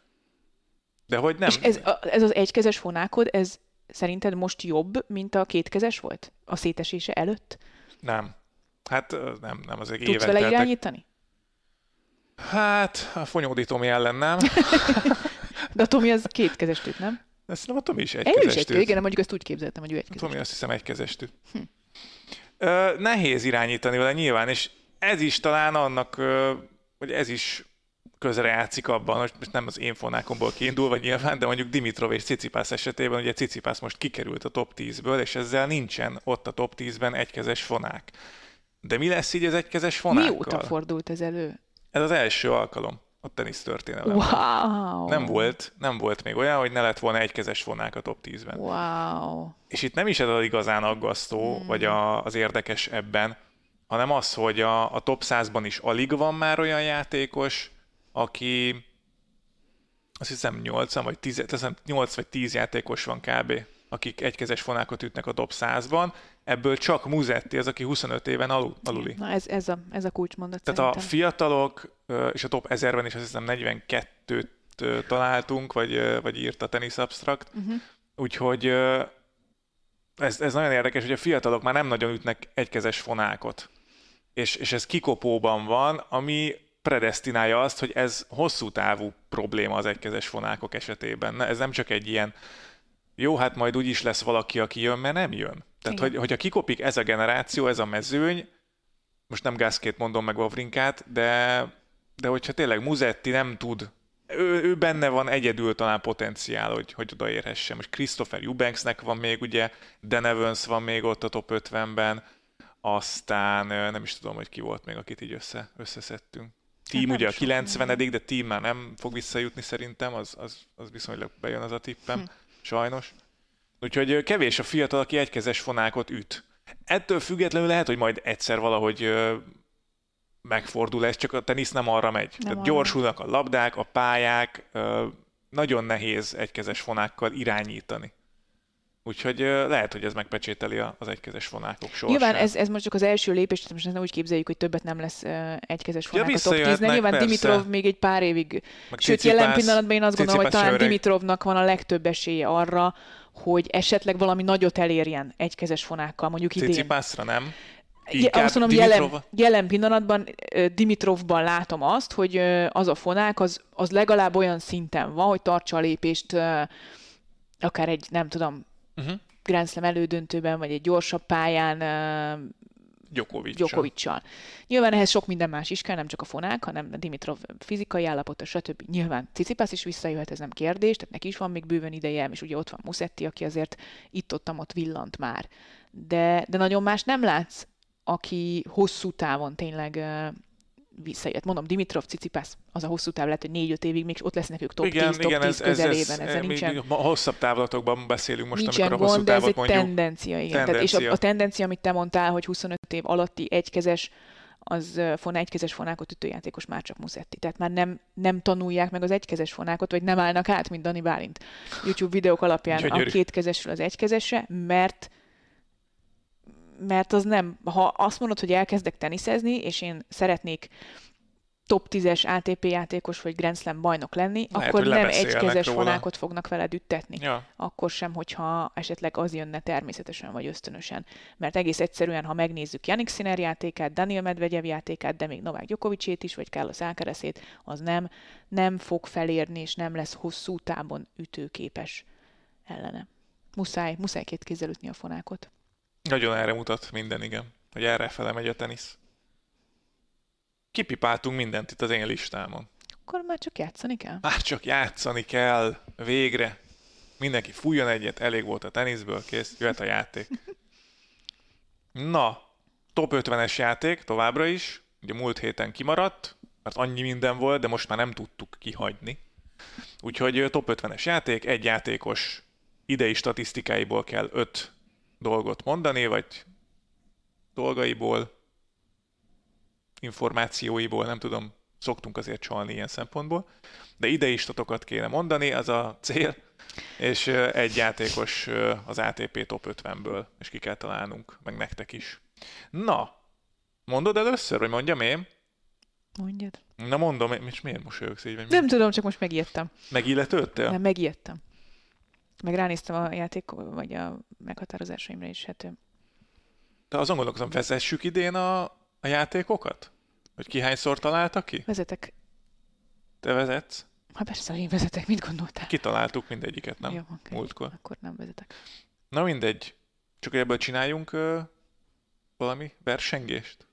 De hogy nem. És ez, ez az egykezes fonákod, ez szerinted most jobb, mint a kétkezes volt? A szétesése előtt? Nem. Hát nem, nem, az egy Tudsz vele teltek. irányítani? Hát, a fonyódítom ellen nem. De a Tomi az kétkezes tűt, nem? De szerintem a Tomi is Ő is egykezes egy, igen, mondjuk ezt úgy képzeltem, hogy ő egykezes. Tomi azt hiszem egykezes tűz. Ö, nehéz irányítani vele nyilván, és ez is talán annak, ö, hogy ez is közre játszik abban, hogy most nem az én fonákomból kiindulva nyilván, de mondjuk Dimitrov és Cicipász esetében, ugye Cicipász most kikerült a top 10-ből, és ezzel nincsen ott a top 10-ben egykezes fonák. De mi lesz így az egykezes fonákkal? Mióta fordult ez elő? Ez az első alkalom a tenisz történelemben. Wow! Nem volt, nem volt még olyan, hogy ne lett volna egykezes fonák a top 10-ben. Wow. És itt nem is ez az igazán aggasztó, Hmm. vagy a, az érdekes ebben, hanem az, hogy a, a top 100-ban is alig van már olyan játékos, aki azt hiszem 8 vagy 10, azt hiszem 8 vagy 10 játékos van kb., akik egykezes fonákot ütnek a top 100-ban, ebből csak Muzetti az, aki 25 éven alul, aluli. Na ez, ez, a, ez a kulcsmondat Tehát a szerintem. fiatalok, ö, és a top 1000-ben is azt hiszem 42-t ö, találtunk, vagy, vagy írt a Tennis Abstract. Uh-huh. Úgyhogy ez, ez nagyon érdekes, hogy a fiatalok már nem nagyon ütnek egykezes fonákot. És, és ez kikopóban van, ami predestinálja azt, hogy ez hosszú távú probléma az egykezes fonákok esetében. Ne, ez nem csak egy ilyen, jó, hát majd úgy is lesz valaki, aki jön, mert nem jön. Tehát, Igen. hogy, hogyha kikopik ez a generáció, ez a mezőny, most nem Gászkét mondom meg Wawrinkát, de, de hogyha tényleg Muzetti nem tud, ő, ő benne van egyedül talán potenciál, hogy, hogy odaérhessen. Most Christopher Eubanksnek van még, ugye, Dan Evans van még ott a top 50-ben, aztán nem is tudom, hogy ki volt még, akit így össze, összeszedtünk. Team ugye a sok 90 de Team már nem fog visszajutni szerintem, az, az, az viszonylag bejön az a tippem, Hm. sajnos. Úgyhogy kevés a fiatal, aki egykezes fonákot üt. Ettől függetlenül lehet, hogy majd egyszer valahogy megfordul ez, csak a tenisz nem arra megy. Nem Tehát arra. gyorsulnak a labdák, a pályák, nagyon nehéz egykezes fonákkal irányítani. Úgyhogy lehet, hogy ez megpecsételi az egykezes fonákok sorsát. Nyilván ez, ez most csak az első lépés, tehát most nem úgy képzeljük, hogy többet nem lesz egykezes fonák a top visszajöhetnek, 10 Nyilván persze. Dimitrov még egy pár évig, Meg sőt Tsitsipas- jelen pillanatban én azt gondolom, hogy talán öreg. Dimitrovnak van a legtöbb esélye arra, hogy esetleg valami nagyot elérjen egykezes fonákkal, mondjuk idén. Cicipászra nem. Je, azt mondom, jelen, Dimitrov- jelen pillanatban Dimitrovban látom azt, hogy az a fonák, az, az legalább olyan szinten van, hogy tartsa a lépést akár egy, nem tudom, Uh-huh. Grand Slam elődöntőben, vagy egy gyorsabb pályán Djokovic. Djokovic-sal. Nyilván ehhez sok minden más is kell, nem csak a fonák, hanem a Dimitrov fizikai állapota, stb. Nyilván Cicipász is visszajöhet, ez nem kérdés, tehát neki is van még bőven ideje, és ugye ott van Musetti, aki azért itt-ottam ott villant már. De, de nagyon más nem látsz, aki hosszú távon tényleg uh, visszajött. Mondom, Dimitrov, Cicipász, az a hosszú táv lehet, hogy négy-öt évig még ott lesznek ők top 10, top 10 közelében. Ezzel mi- nincsen, hosszabb távlatokban beszélünk most, nincsen amikor a hosszú gond, de ez távot mondjuk. tendencia, igen. Tehát, és Tendencia. a, a tendencia, amit te mondtál, hogy 25 év alatti egykezes, az ö, fon egykezes fonákot ütőjátékos már csak Musetti. Tehát már nem, nem tanulják meg az egykezes fonákot, vagy nem állnak át, mint Dani Bálint YouTube videók alapján Gyönyörű. a kétkezesről az egykezesre, mert mert az nem, ha azt mondod, hogy elkezdek teniszezni, és én szeretnék top 10-es ATP játékos vagy Grand Slam bajnok lenni, Lehet, akkor nem egykezes róla. fonákot fognak veled üttetni Ja. akkor sem, hogyha esetleg az jönne természetesen vagy ösztönösen. Mert egész egyszerűen, ha megnézzük Janik Sinner játékát, Daniel Medvegyev játékát, de még Novák Djokovicét is, vagy Carlos Alcarazét, az nem, nem fog felérni, és nem lesz hosszú távon ütőképes ellene. Muszáj, muszáj két kézzel ütni a fonákot. Nagyon erre mutat minden, igen. Hogy erre fele megy a tenisz. Kipipáltunk mindent itt az én listámon. Akkor már csak játszani kell. Már csak játszani kell, végre. Mindenki fújjon egyet, elég volt a teniszből, kész, jöhet a játék. Na, top 50-es játék továbbra is. Ugye múlt héten kimaradt, mert annyi minden volt, de most már nem tudtuk kihagyni. Úgyhogy top 50-es játék, egy játékos idei statisztikáiból kell öt dolgot mondani, vagy dolgaiból, információiból, nem tudom, szoktunk azért csalni ilyen szempontból, de idei statokat kéne mondani, az a cél, és egy játékos az ATP top 50-ből, és ki kell találnunk, meg nektek is. Na, mondod először, hogy mondjam én? Mondjad. Na mondom, és miért mosolyogsz így? Vagy? Nem tudom, csak most megijedtem. Megilletődtél? Nem, megijedtem. Meg ránéztem a játék, vagy a meghatározásaimra is, hát De azon gondolkozom, vezessük idén a, a játékokat? Hogy ki hányszor találta ki? vezetek. Te vezetsz? Hát persze, én vezetek, mit gondoltál? Kitaláltuk mindegyiket, nem? Jó, oké. Múltkor. Akkor nem vezetek. Na mindegy. Csak hogy ebből csináljunk ö, valami versengést?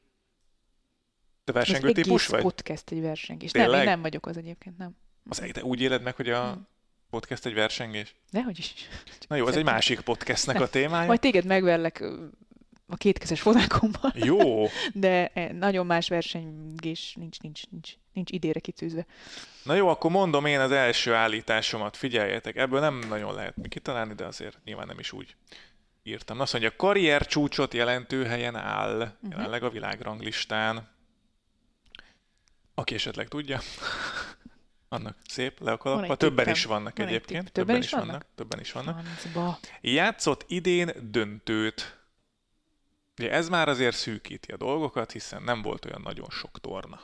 Te versengő egész típus vagy? podcast egy versengés. Nem, én nem vagyok az egyébként, nem. Az, de úgy éled meg, hogy a Nem. Podcast egy versengés? Dehogy is. Na jó, ez egy másik podcastnek a témája. Majd téged megverlek a kétkezes fonákommal, Jó. de eh, nagyon más versengés nincs, nincs, nincs, nincs idére kicűzve. Na jó, akkor mondom én az első állításomat, figyeljetek, ebből nem nagyon lehet mi kitalálni, de azért nyilván nem is úgy írtam. Azt mondja, karrier csúcsot jelentő helyen áll Mhm. jelenleg a világranglistán. Aki esetleg tudja, annak szép le a Többen tippem. is vannak Van egy egyébként. tipp. Többen is vannak? vannak. Többen is vannak. Francba. Játszott idén döntőt. Ugye ez már azért szűkíti a dolgokat, hiszen nem volt olyan nagyon sok torna.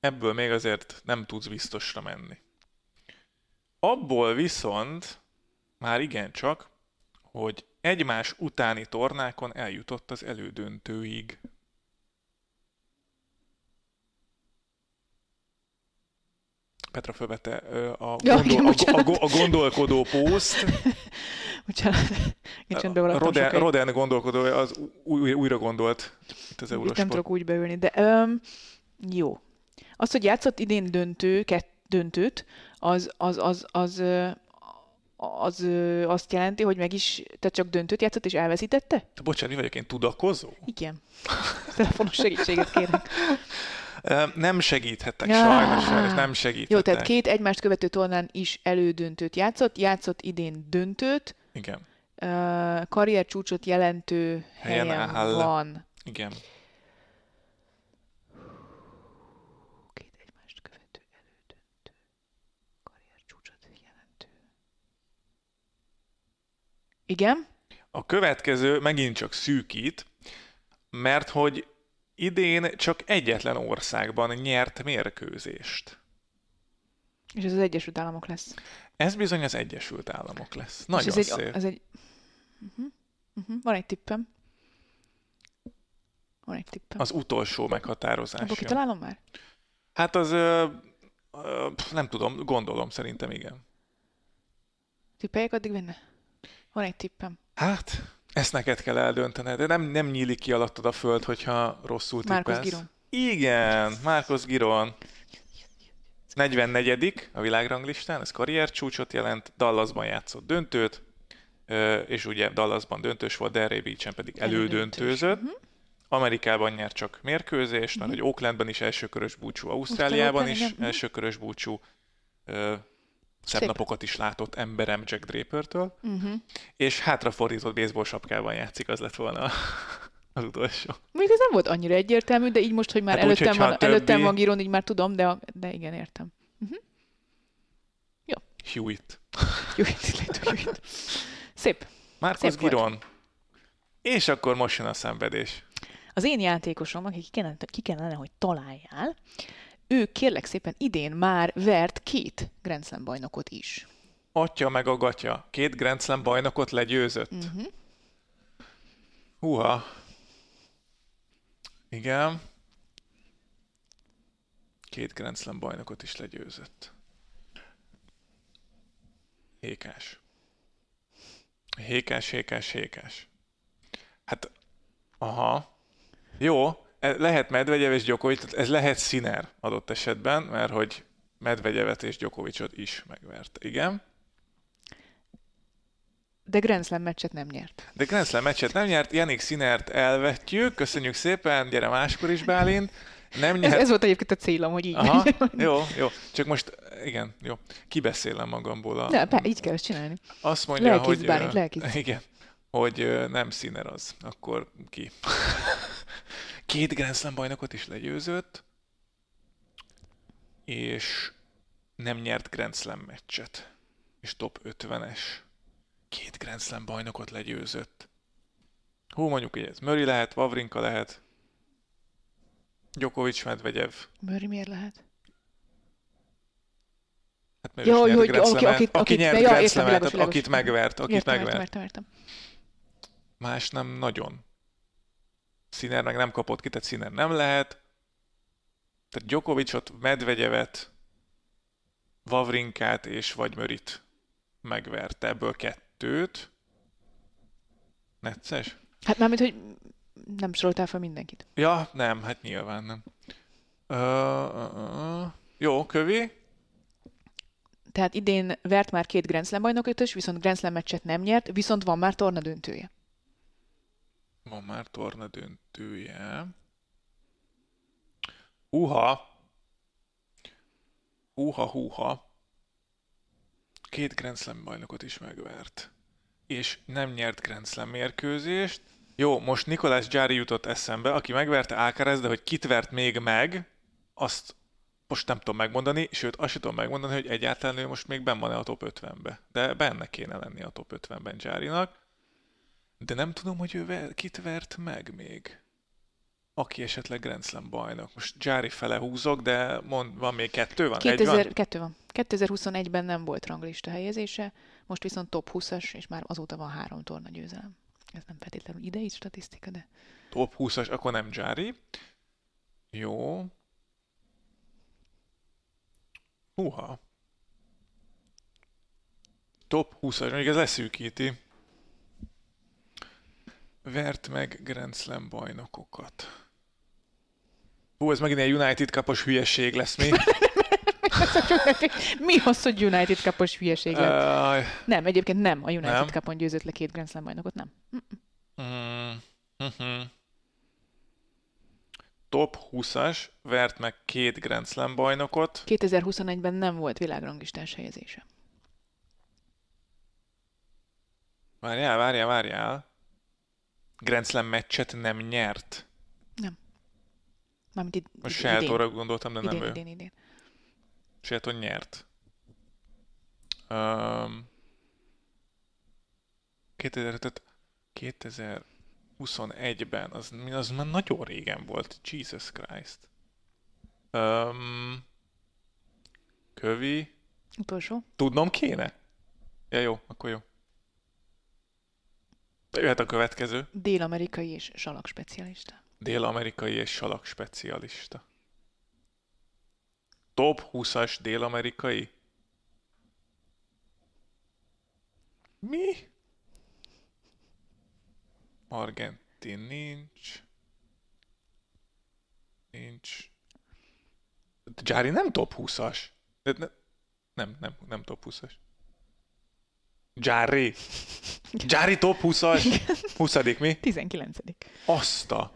Ebből még azért nem tudsz biztosra menni. Abból viszont már igencsak, hogy egymás utáni tornákon eljutott az elődöntőig. Petra fölvette ö, a, Ja, gondol, a, a, a gondolkodó pószt. Bocsánat, maradtam Roden. Roden gondolkodója az új, újra gondolt itt az Itt nem Eurosport. tudok úgy beülni, de um, jó. Az, hogy játszott idén döntő, kett, döntőt, az, az, az, az, az, ö, azt jelenti, hogy meg is, tehát csak döntőt játszott és elveszítette? Te Bocsánat, mi vagyok én tudakozó? Igen. Telefonos segítséget kérek. Nem segíthetek, Ah. sajnos, sajnos nem segíthetek. Jó, tehát két egymást követő tornán is elődöntőt játszott, játszott idén döntőt, Igen, ö, karrier csúcsot jelentő Helyen helyen, áll. van. igen. Két egymást követő elődöntő. Karrier csúcsot jelentő. Igen? A következő megint csak szűkít, mert hogy idén csak egyetlen országban nyert mérkőzést. És ez az Egyesült Államok lesz. Ez bizony az Egyesült Államok lesz. Nagyon és ez szép. egy, ez egy... Uh-huh. Uh-huh. Van egy tippem. Van egy tippem. Az utolsó Abba meghatározás. jön. kitalálom már? Hát az, ö, ö, nem tudom, gondolom, szerintem igen. Tippeljek addig benne? Van egy tippem. Hát, ezt neked kell eldöntened, de nem, nem nyílik ki alattad a föld, hogyha rosszul Márkusz tippelsz. Giron. Igen, Márkusz Giron. 44 a világranglistán, ez karrier csúcsot jelent, Dallasban játszott döntőt, és ugye Dallasban döntős volt, Delray Beach-en pedig elődöntőzött. Mhm. Amerikában nyert csak mérkőzést, mert hogy Oaklandben is elsőkörös búcsú, Ausztráliában Ausztrál is. Mhm. elsőkörös búcsú. Szebb Szép. napokat is látott emberem Jack Draper-től, Uh-huh. és hátrafordított baseball sapkában játszik, az lett volna az utolsó. Még ez nem volt annyira egyértelmű, de így most, hogy már Hát úgy, előttem, hogyha van, többi- előttem van Giron, így már tudom, de, a- de igen, értem. Hewitt. Jó, itt lehet, hogy itt. Szép. Márkusz volt. Giron. És akkor most jön a szenvedés. Az én játékosom, aki ki kellene, ki kellene, hogy találjál, ő kérlek szépen idén már vert két Grand Slam bajnokot is. Atya meg a gatya. Két Grand Slam bajnokot legyőzött. Uh-huh. Húha. Igen. Két Grand Slam bajnokot is legyőzött. Hékás. Hékás, hékás, hékás. Hát, aha. Jó, lehet Medvegyev és tehát ez lehet Sziner adott esetben, mert hogy Medvegyevet és Djokovicot is megvert. Igen. De Grand Slam meccset nem nyert. De Grand Slam meccset nem nyert, Janik Sinert elvetjük, köszönjük szépen, gyere máskor is Bálint. Nem Ez, nyert... ez volt egyébként a célom, hogy így Aha, jó, jó. Csak most, igen, jó. Kibeszélem magamból. A... De, be, így kell ezt csinálni. Azt mondja, Lelkész, hogy... Bálint, lelkész. Igen, hogy nem Sinner az. Akkor ki? Két Grand Slam bajnokot is legyőzött, és nem nyert Grand Slam meccset. És top 50-es. Két Grand Slam bajnokot legyőzött. Hú, mondjuk, hogy ez Murray lehet, Vavrinka lehet, Djokovic, Medvegyev. Murray miért lehet? Hát mert ja, hogy, hogy aki, akit, aki akit, nyert ja, Grand akit megvert, akit értem, megvert. Értem, értem, értem. Más nem nagyon. Színer meg nem kapott ki, tehát Színer nem lehet. Tehát Djokovicot, Medvegyevet, Vavrinkát és vagy Mörit megverte. Ebből kettőt. Necces? Hát mármint, hogy nem soroltál fel mindenkit. Ja, nem, hát nyilván nem. Uh, uh, uh. Jó, kövi? Tehát idén vert már két Grand Slam bajnokot is, viszont Grand Slam meccset nem nyert, viszont van már torna döntője. Van már torna döntője. Húha! Húha, húha. Két Grand Slam bajnokot is megvert. És nem nyert Grand Slam mérkőzést. Jó, most Nikolás Gyári jutott eszembe, aki megverte Alcaraz, de hogy kit vert még meg, azt most nem tudom megmondani, sőt azt sem tudom megmondani, hogy egyáltalán ő most még benn van-e a top 50-be. De benne kéne lenni a top 50-ben Gyárinak. De nem tudom, hogy ő ver, kit vert meg még. Aki esetleg Grand Slam bajnok. Most Gyári fele húzok, de mond, van még kettő? Van? 2000, Egy van? Kettő van. 2021-ben nem volt ranglista helyezése, most viszont top 20-as, és már azóta van három torna győzelem. Ez nem feltétlenül idei statisztika, de... Top 20-as, akkor nem Gyári. Jó. Húha. Top 20-as, még ez leszűkíti. Vert meg Grand Slam bajnokokat. Hú, ez megint egy United kapos hülyeség lesz, mi? Mi az, hogy United kapos hülyeség lett? Uh, Nem, egyébként nem. A United Nem? kapon győzött le két Grand Slam bajnokot, nem. mm, uh-huh. Top 20-as, vert meg két Grand Slam bajnokot. 2021-ben nem volt világranglistás helyezése. Várjál, várjál, várjál. Grand Slam meccset nem nyert. Mármint id- Most Sheltonra gondoltam, de nem idén, ő. idén, idén. Shelton nyert. Um, 2000, tehát 2021-ben, az, az már nagyon régen volt. Jesus Christ. Um, kövi. Utolsó. Tudnom kéne? Ja, jó, akkor jó. De jöhet a következő. Dél-amerikai és salak specialista. Dél-amerikai és salak specialista. Top 20-as dél-amerikai? Mi? Argentin nincs. Nincs. Gyári nem top 20-as. De ne, nem, nem, nem top 20-as. Gyári. Gyári top 20-as. 20 mi? 19. Azt a...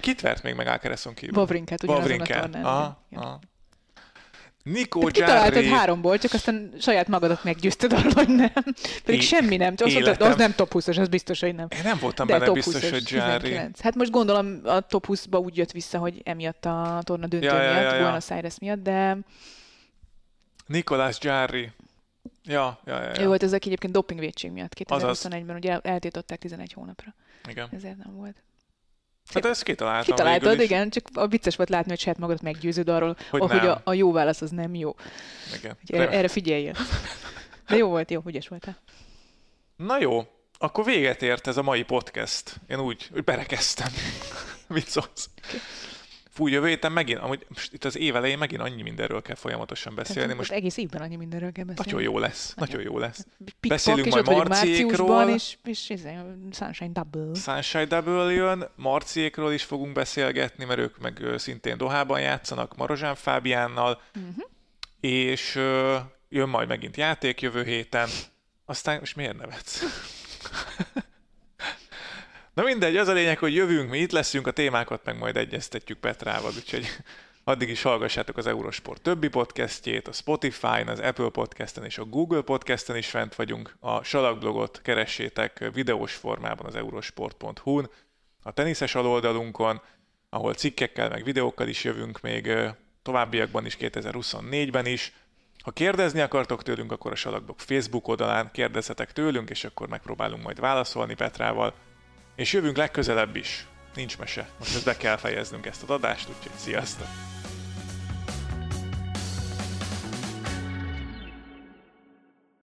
Kit vert még meg Alcarezon kívül? Vavrinkát ugyanazon a Vavrinkát. tornán. Aha, igen. aha. Nikó Gyári. háromból, csak aztán saját magadat meggyőzted arról, hogy nem. Pedig É- semmi nem. Azt mondtad, életem. az nem top 20-as, az biztos, hogy nem. Én nem voltam De benne top biztos, 20-as, hogy Gyári. 19. Hát most gondolom a top 20-ba úgy jött vissza, hogy emiatt a torna döntő Ja, ja, miatt, ja, ja. Buenos Aires miatt, de Nikolás Gyári. Ja, ja, ja, ő ja. volt az, aki egyébként dopingvédség miatt Azaz. 2021-ben ugye el- eltiltották 11 hónapra. Igen. Ezért nem volt. Hát ezt kitaláltam Kitaláltad, igen, csak a vicces volt látni, hogy saját magadat meggyőződ arról, Hogy hogy, nem. a, a jó válasz az nem jó. Igen. Erre, erre figyeljél. De jó volt, jó, ügyes voltál. Na jó, akkor véget ért ez a mai podcast. Én úgy, úgy berekeztem. Mit szólsz? Fú, jövő héten megint, amúgy most itt az év elején megint annyi mindenről kell folyamatosan beszélni. Tehát Most egész évben annyi mindenről kell beszélni. nagyon jó lesz, nagyon jó lesz. Pikpak, Beszélünk majd Marciékról. és, és, és Sunshine Double. Sunshine Double jön, Marciékról is fogunk beszélgetni, mert ők meg szintén Dohában játszanak Marozsán Fábiánnal, Uh-huh. és jön majd megint játék jövő héten. Aztán most miért nevetsz? Na mindegy, az a lényeg, hogy jövünk, mi itt leszünk, a témákat meg majd egyeztetjük Petrával, úgyhogy addig is hallgassátok az Eurosport többi podcastjét, a Spotify-n, az Apple Podcasten és a Google Podcasten is fent vagyunk. A Salakblogot keressétek videós formában az eurosport.hu-n, a teniszes aloldalunkon, ahol cikkekkel meg videókkal is jövünk még továbbiakban is, 2024-ben is. Ha kérdezni akartok tőlünk, akkor a Salakblog Facebook oldalán kérdezzetek tőlünk, és akkor megpróbálunk majd válaszolni Petrával. És jövünk legközelebb is. Nincs mese. Most ezt be kell fejeznünk ezt a adást, úgyhogy sziasztok!